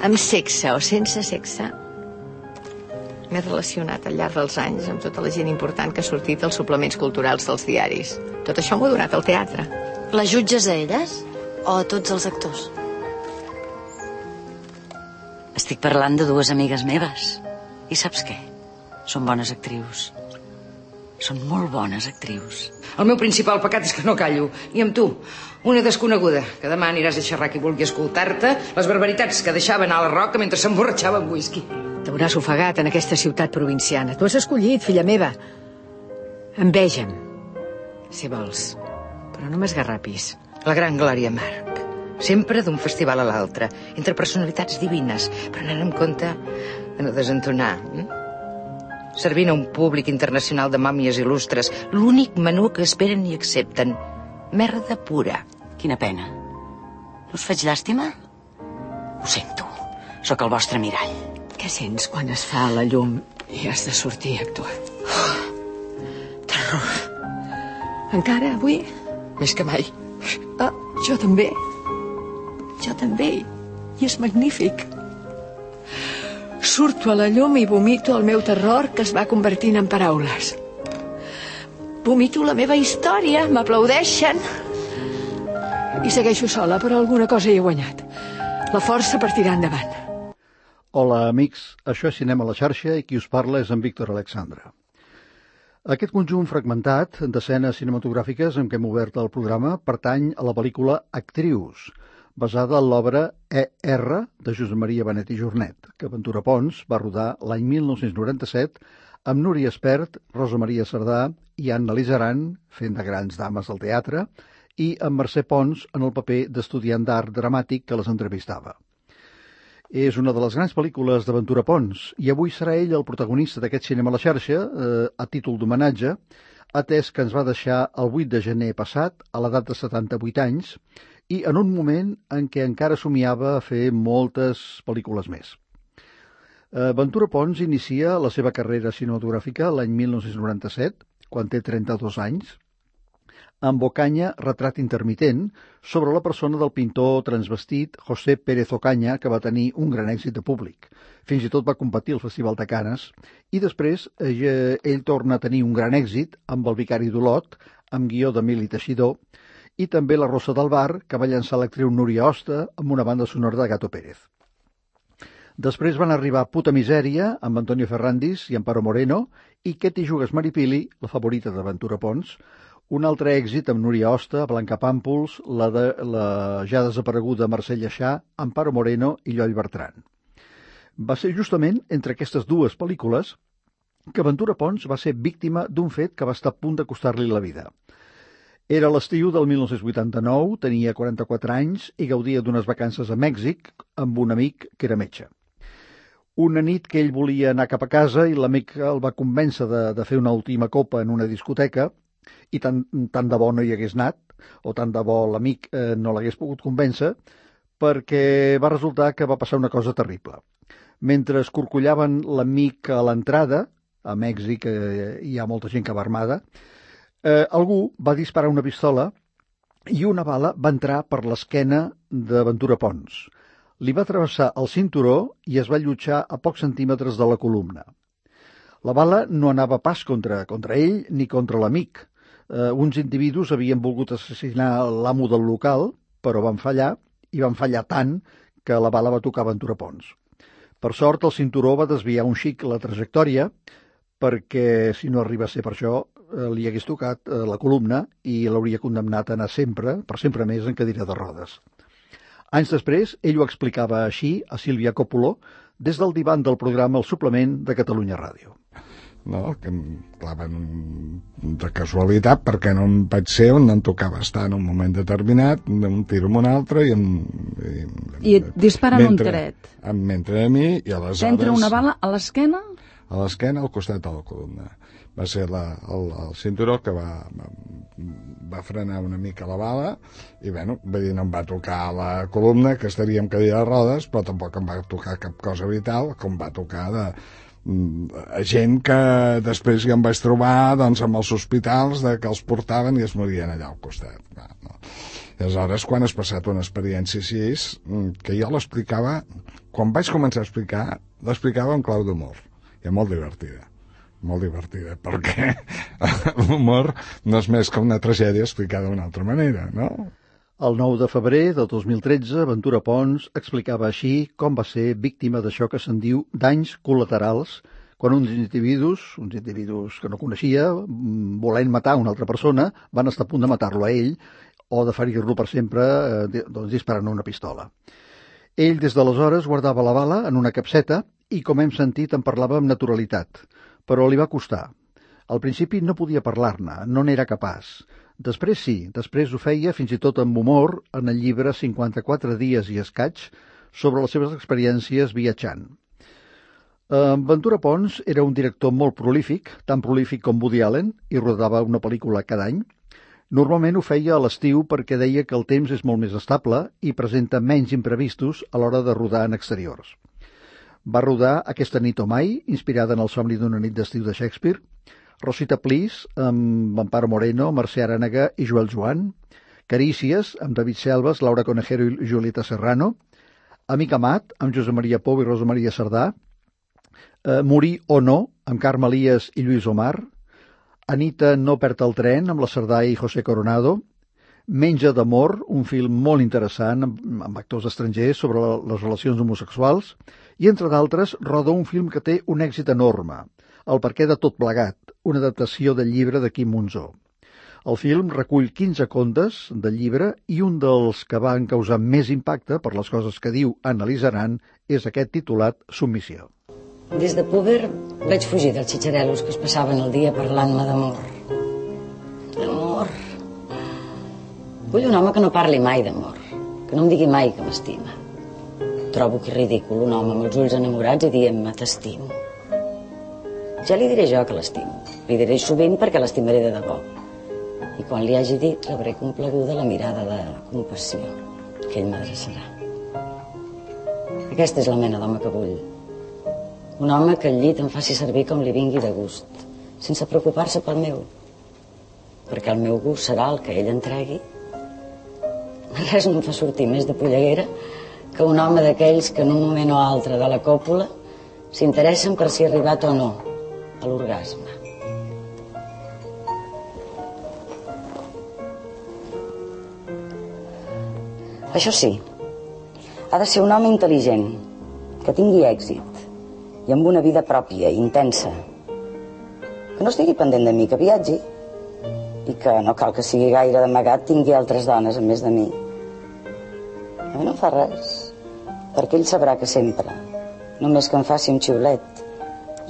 Amb sexe o sense sexe, m'he relacionat al llarg dels anys amb tota la gent important que ha sortit als suplements culturals dels diaris. Tot això m'ho ha donat al teatre. La jutges a elles? O a tots els actors? Estic parlant de dues amigues meves. I saps què? Són bones actrius. Són molt bones actrius. El meu principal pecat és que no callo. I amb tu, una desconeguda, que demà aniràs a xerrar qui vulgui escoltar-te les barbaritats que deixaven a la roca mentre s'emborratxava amb whisky. T'hauràs ofegat en aquesta ciutat provinciana. Tu has escollit, filla meva. Enveja'm, si vols. Però no m'esgarrapis. La gran Glòria Marc. Sempre d'un festival a l'altre, entre personalitats divines, prenent en compte de no desentonar. Eh? Servint a un públic internacional de màmies il·lustres, l'únic menú que esperen i accepten. Merda pura. Quina pena. No us faig llàstima? Ho sento. Sóc el vostre mirall. Què sents quan es fa la llum i has de sortir a actuar? Terror. Encara avui? Més que mai. Ah, jo també. Jo també. I és magnífic. Surto a la llum i vomito el meu terror que es va convertint en paraules. Vomito la meva història, m'aplaudeixen. I segueixo sola, però alguna cosa hi he guanyat. La força per tirar endavant. Hola, amics. Això és Cinema a la xarxa i qui us parla és en Víctor Alexandra. Aquest conjunt fragmentat d'escenes cinematogràfiques amb què hem obert el programa pertany a la pel·lícula Actrius, basada en l'obra E.R. de Josep Maria Benet i Jornet, que Ventura Pons va rodar l'any 1997 amb Núria Espert, Rosa Maria Cerdà i Anna Lizaran, fent de grans dames al teatre, i amb Mercè Pons en el paper d'estudiant d'art dramàtic que les entrevistava. És una de les grans pel·lícules de Ventura Pons i avui serà ell el protagonista d'aquest cinema a la xarxa eh, a títol d'homenatge, atès que ens va deixar el 8 de gener passat a l'edat de 78 anys i en un moment en què encara somiava a fer moltes pel·lícules més. Eh, Ventura Pons inicia la seva carrera cinematogràfica l'any 1997, quan té 32 anys, amb Ocaña, retrat intermitent, sobre la persona del pintor transvestit José Pérez Ocaña, que va tenir un gran èxit de públic. Fins i tot va competir al Festival de Canes, i després eh, ell torna a tenir un gran èxit amb El vicari d'Olot, amb guió d'Emili Teixidor, i també La Rosa del Bar, que va llançar l'actriu Núria Hosta amb una banda sonora de Gato Pérez. Després van arribar Puta Misèria, amb Antonio Ferrandis i Amparo Moreno, i Què t'hi jugues Maripili, la favorita de Ventura Pons, un altre èxit amb Núria Hosta, Blanca Pàmpols, la, de, la ja desapareguda Mercè Lleixà, Amparo Moreno i Lloll Bertran. Va ser justament entre aquestes dues pel·lícules que Ventura Pons va ser víctima d'un fet que va estar a punt de costar-li la vida. Era l'estiu del 1989, tenia 44 anys i gaudia d'unes vacances a Mèxic amb un amic que era metge. Una nit que ell volia anar cap a casa i l'amic el va convèncer de, de fer una última copa en una discoteca i tant, tant de bo no hi hagués anat, o tant de bo l'amic eh, no l'hagués pogut convèncer, perquè va resultar que va passar una cosa terrible. Mentre es corcollaven l'amic a l'entrada, a Mèxic eh, hi ha molta gent que va armada, eh, algú va disparar una pistola i una bala va entrar per l'esquena de Ventura Pons. Li va travessar el cinturó i es va allotjar a pocs centímetres de la columna. La bala no anava pas contra, contra ell ni contra l'amic. Eh, uns individus havien volgut assassinar l'amo del local, però van fallar, i van fallar tant que la bala va tocar Ventura Pons. Per sort, el cinturó va desviar un xic la trajectòria, perquè si no arriba a ser per això, li hagués tocat eh, la columna i l'hauria condemnat a anar sempre, per sempre més, en cadira de rodes. Anys després, ell ho explicava així a Sílvia Coppolo, des del divan del programa El Suplement de Catalunya Ràdio no? que em claven de casualitat perquè no em vaig ser on em tocava estar en un moment determinat, un tiro amb un altre i, em, i, I et disparen un tret. Em, mentre a mi i aleshores... T'entra una bala a l'esquena? A l'esquena al costat de la columna. Va ser la, el, el cinturó que va, va frenar una mica la bala i bueno, va dir, no em va tocar la columna que estaria amb cadira de rodes però tampoc em va tocar cap cosa vital com va tocar de, Mm, gent que després ja em vaig trobar doncs, amb els hospitals de que els portaven i es morien allà al costat. No, no. I aleshores, quan has passat una experiència així, mm, que jo l'explicava, quan vaig començar a explicar, l'explicava en clau d'humor. I molt divertida molt divertida, perquè l'humor no és més que una tragèdia explicada d'una altra manera, no? El 9 de febrer del 2013, Ventura Pons explicava així com va ser víctima d'això que se'n diu danys col·laterals, quan uns individus, uns individus que no coneixia, volent matar una altra persona, van estar a punt de matar-lo a ell o de ferir-lo per sempre eh, doncs, disparant una pistola. Ell, des d'aleshores, guardava la bala en una capseta i, com hem sentit, en parlava amb naturalitat, però li va costar. Al principi no podia parlar-ne, no n'era capaç. Després sí, després ho feia fins i tot amb humor en el llibre 54 dies i escaig sobre les seves experiències viatjant. Eh, Ventura Pons era un director molt prolífic, tan prolífic com Woody Allen, i rodava una pel·lícula cada any. Normalment ho feia a l'estiu perquè deia que el temps és molt més estable i presenta menys imprevistos a l'hora de rodar en exteriors. Va rodar Aquesta nit o mai, inspirada en el somni d'una nit d'estiu de Shakespeare, Rosita Plis, amb Amparo Moreno, Mercè Arànega i Joel Joan, Carícies, amb David Selves, Laura Conejero i Julieta Serrano, Amic Amat, amb Josep Maria Pou i Rosa Maria Cerdà, eh, Morir o no, amb Carme Elias i Lluís Omar, Anita no perd el tren, amb la Cerdà i José Coronado, Menja d'amor, un film molt interessant amb, amb actors estrangers sobre la, les relacions homosexuals, i entre d'altres roda un film que té un èxit enorme, El perquè de tot plegat, una adaptació del llibre de Quim Monzó. El film recull 15 contes del llibre i un dels que van causar més impacte per les coses que diu analitzaran és aquest titulat Submissió. Des de puber vaig fugir dels xitxarelos que es passaven el dia parlant-me d'amor. D'amor. Vull un home que no parli mai d'amor, que no em digui mai que m'estima. Trobo que és ridícul un home amb els ulls enamorats i dient-me t'estimo. Ja li diré jo que l'estimo. Li diré sovint perquè l'estimaré de debò. I quan li hagi dit, rebré compleguda la mirada de compassió que ell m'adreçarà. Aquesta és la mena d'home que vull. Un home que al llit em faci servir com li vingui de gust, sense preocupar-se pel meu. Perquè el meu gust serà el que ell entregui. Res no em fa sortir més de polleguera que un home d'aquells que en un moment o altre de la còpula s'interessen per si ha arribat o no a l'orgasme. Això sí, ha de ser un home intel·ligent, que tingui èxit i amb una vida pròpia, intensa. Que no estigui pendent de mi, que viatgi i que no cal que sigui gaire d'amagat tingui altres dones a més de mi. A mi no em fa res, perquè ell sabrà que sempre, només que em faci un xiulet,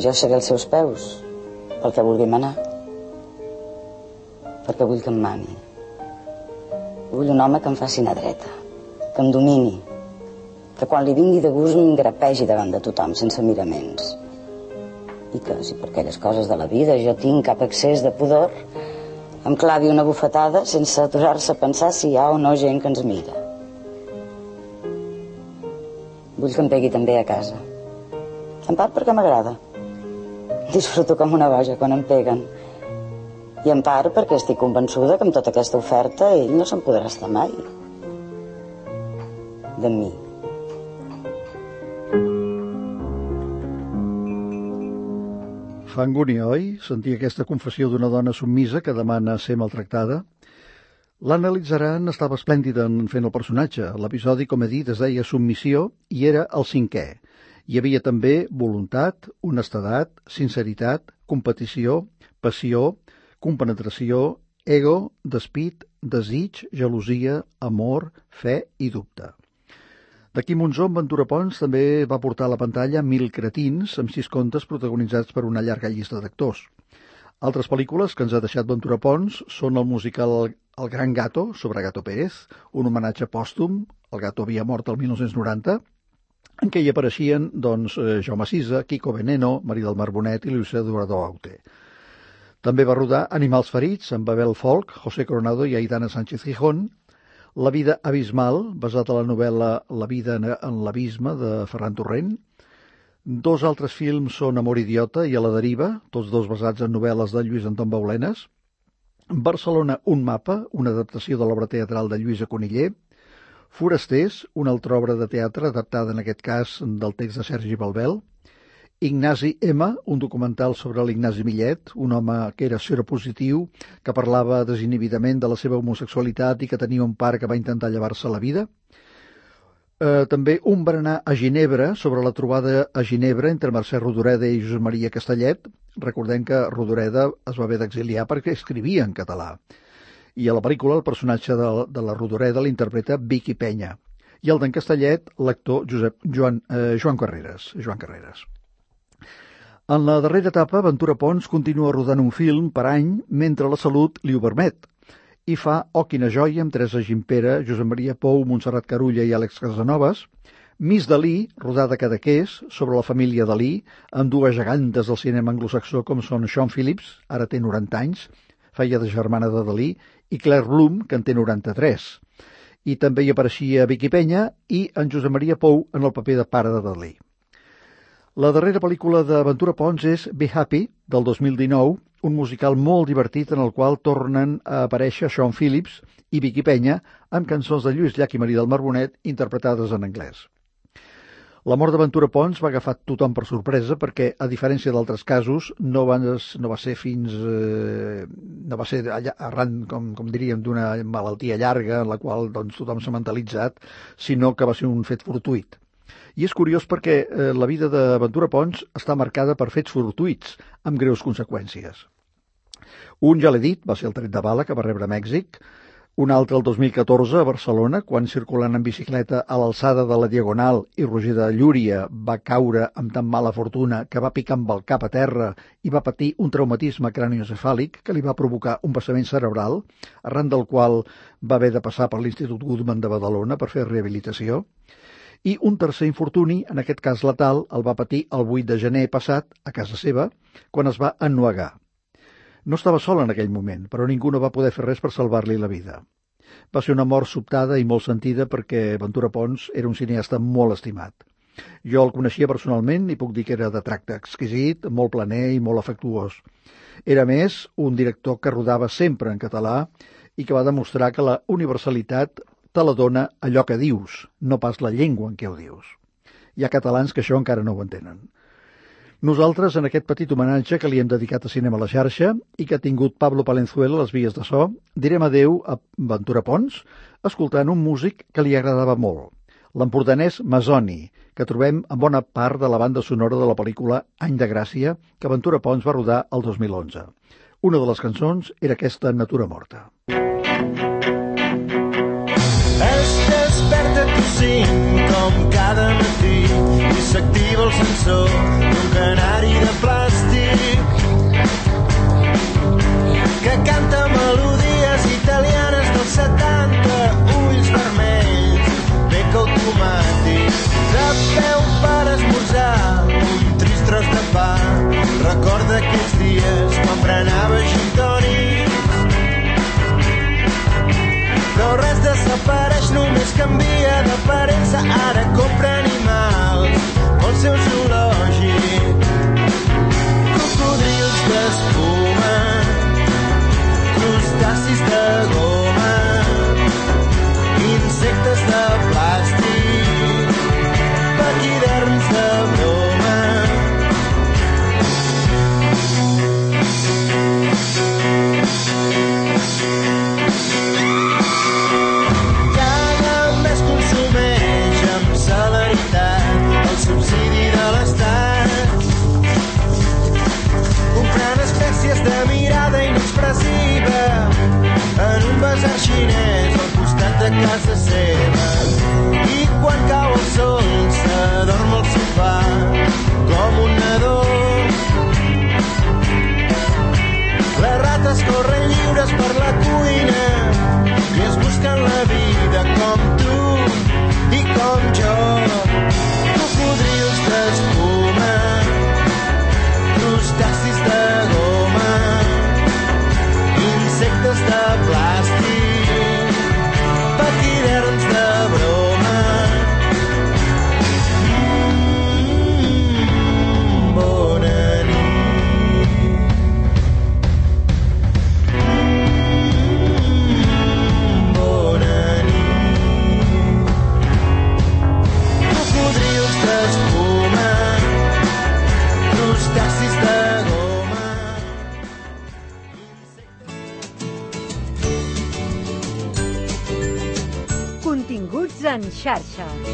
jo seré als seus peus, pel que vulgui manar. Perquè vull que em mani. Vull un home que em faci una dreta, que em domini, que quan li vingui de gust m'engrapegi davant de tothom, sense miraments. I que, si per aquelles coses de la vida jo tinc cap excés de pudor, em clavi una bufetada sense aturar-se a pensar si hi ha o no gent que ens mira. Vull que em pegui també a casa. En part perquè m'agrada. Disfruto com una boja quan em peguen. I en part perquè estic convençuda que amb tota aquesta oferta ell no se'n podrà estar mai. De mi. Fa angúnia, oi? Sentir aquesta confessió d'una dona submisa que demana ser maltractada? L'analitzaran estava esplèndida en fent el personatge. L'episodi, com he dit, es deia Submissió i era el cinquè. Hi havia també voluntat, honestedat, sinceritat, competició, passió, compenetració, ego, despit, desig, gelosia, amor, fe i dubte. D'aquí Monzó, Ventura Pons també va portar a la pantalla Mil cretins, amb sis contes protagonitzats per una llarga llista d'actors. Altres pel·lícules que ens ha deixat Ventura Pons són el musical El Gran Gato, sobre Gato Pérez, un homenatge pòstum, el gato havia mort el 1990, en què hi apareixien doncs, eh, Jaume Sisa, Kiko Veneno, Maria del Mar Bonet i Luisa Durador Aute. També va rodar Animals ferits amb Babel Folk, José Coronado i Aitana Sánchez Gijón, La vida abismal, basat a la novel·la La vida en l'abisme de Ferran Torrent. Dos altres films són Amor idiota i A la deriva, tots dos basats en novel·les de Lluís Anton Baulenes. Barcelona, un mapa, una adaptació de l'obra teatral de Lluïsa Coniller. Forasters, una altra obra de teatre adaptada en aquest cas del text de Sergi Balbel. Ignasi M, un documental sobre l'Ignasi Millet, un home que era seropositiu, que parlava desinhibidament de la seva homosexualitat i que tenia un pare que va intentar llevar-se la vida. Eh, també un berenar a Ginebra sobre la trobada a Ginebra entre Mercè Rodoreda i Josep Maria Castellet. Recordem que Rodoreda es va haver d'exiliar perquè escrivia en català. I a la pel·lícula el personatge de, de la Rodoreda l'interpreta Vicky Penya. I el d'en Castellet, l'actor Josep Joan, eh, Joan Carreras. Joan Carreras. En la darrera etapa, Ventura Pons continua rodant un film per any mentre la salut li ho permet i fa Oh, quina joia amb Teresa Gimpera, Josep Maria Pou, Montserrat Carulla i Àlex Casanovas, Miss Dalí, rodada Cadaqués, sobre la família Dalí, amb dues gegantes del cinema anglosaxó com són Sean Phillips, ara té 90 anys, feia de germana de Dalí, i Claire Bloom, que en té 93. I també hi apareixia Vicky Penya i en Josep Maria Pou en el paper de pare de Dalí. La darrera pel·lícula d'Aventura Pons és Be Happy, del 2019, un musical molt divertit en el qual tornen a aparèixer Sean Phillips i Vicky Penya amb cançons de Lluís Llach i Maria del Marbonet interpretades en anglès. La mort d'Aventura Pons va agafar tothom per sorpresa perquè, a diferència d'altres casos, no va, no va ser fins... Eh, no va ser allà, arran, com, com diríem, d'una malaltia llarga en la qual doncs, tothom s'ha mentalitzat, sinó que va ser un fet fortuït. I és curiós perquè eh, la vida de Ventura Pons està marcada per fets fortuïts, amb greus conseqüències. Un, ja l'he dit, va ser el tret de bala que va rebre a Mèxic, un altre el 2014 a Barcelona, quan circulant en bicicleta a l'alçada de la Diagonal i Roger de Llúria va caure amb tan mala fortuna que va picar amb el cap a terra i va patir un traumatisme craniocefàlic que li va provocar un passament cerebral, arran del qual va haver de passar per l'Institut Goodman de Badalona per fer rehabilitació i un tercer infortuni, en aquest cas letal, el va patir el 8 de gener passat a casa seva, quan es va ennuegar. No estava sol en aquell moment, però ningú no va poder fer res per salvar-li la vida. Va ser una mort sobtada i molt sentida perquè Ventura Pons era un cineasta molt estimat. Jo el coneixia personalment i puc dir que era de tracte exquisit, molt planer i molt afectuós. Era més un director que rodava sempre en català i que va demostrar que la universalitat te la dona allò que dius, no pas la llengua en què ho dius. Hi ha catalans que això encara no ho entenen. Nosaltres, en aquest petit homenatge que li hem dedicat a Cinema a la xarxa i que ha tingut Pablo Palenzuela a les vies de so, direm adeu a Ventura Pons escoltant un músic que li agradava molt, l'empordanès Masoni, que trobem en bona part de la banda sonora de la pel·lícula Any de Gràcia que Ventura Pons va rodar el 2011. Una de les cançons era aquesta Natura Morta. Cinc com cada matí. I s'activa el sensor d'un canari de plàstic que canta melodies italianes dels 70 ulls vermells bec automàtic. De peu per esmorzar un trist tros de pa. Recorda aquells dies quan prenava gintònic però res desapareix, només canvia d'aparença. Ara compra animals pel seu zoològic. Casa seva i quan cau el sol s'adorm al sofà com un nadó. Les rates corren lliures per la cuina xarxa.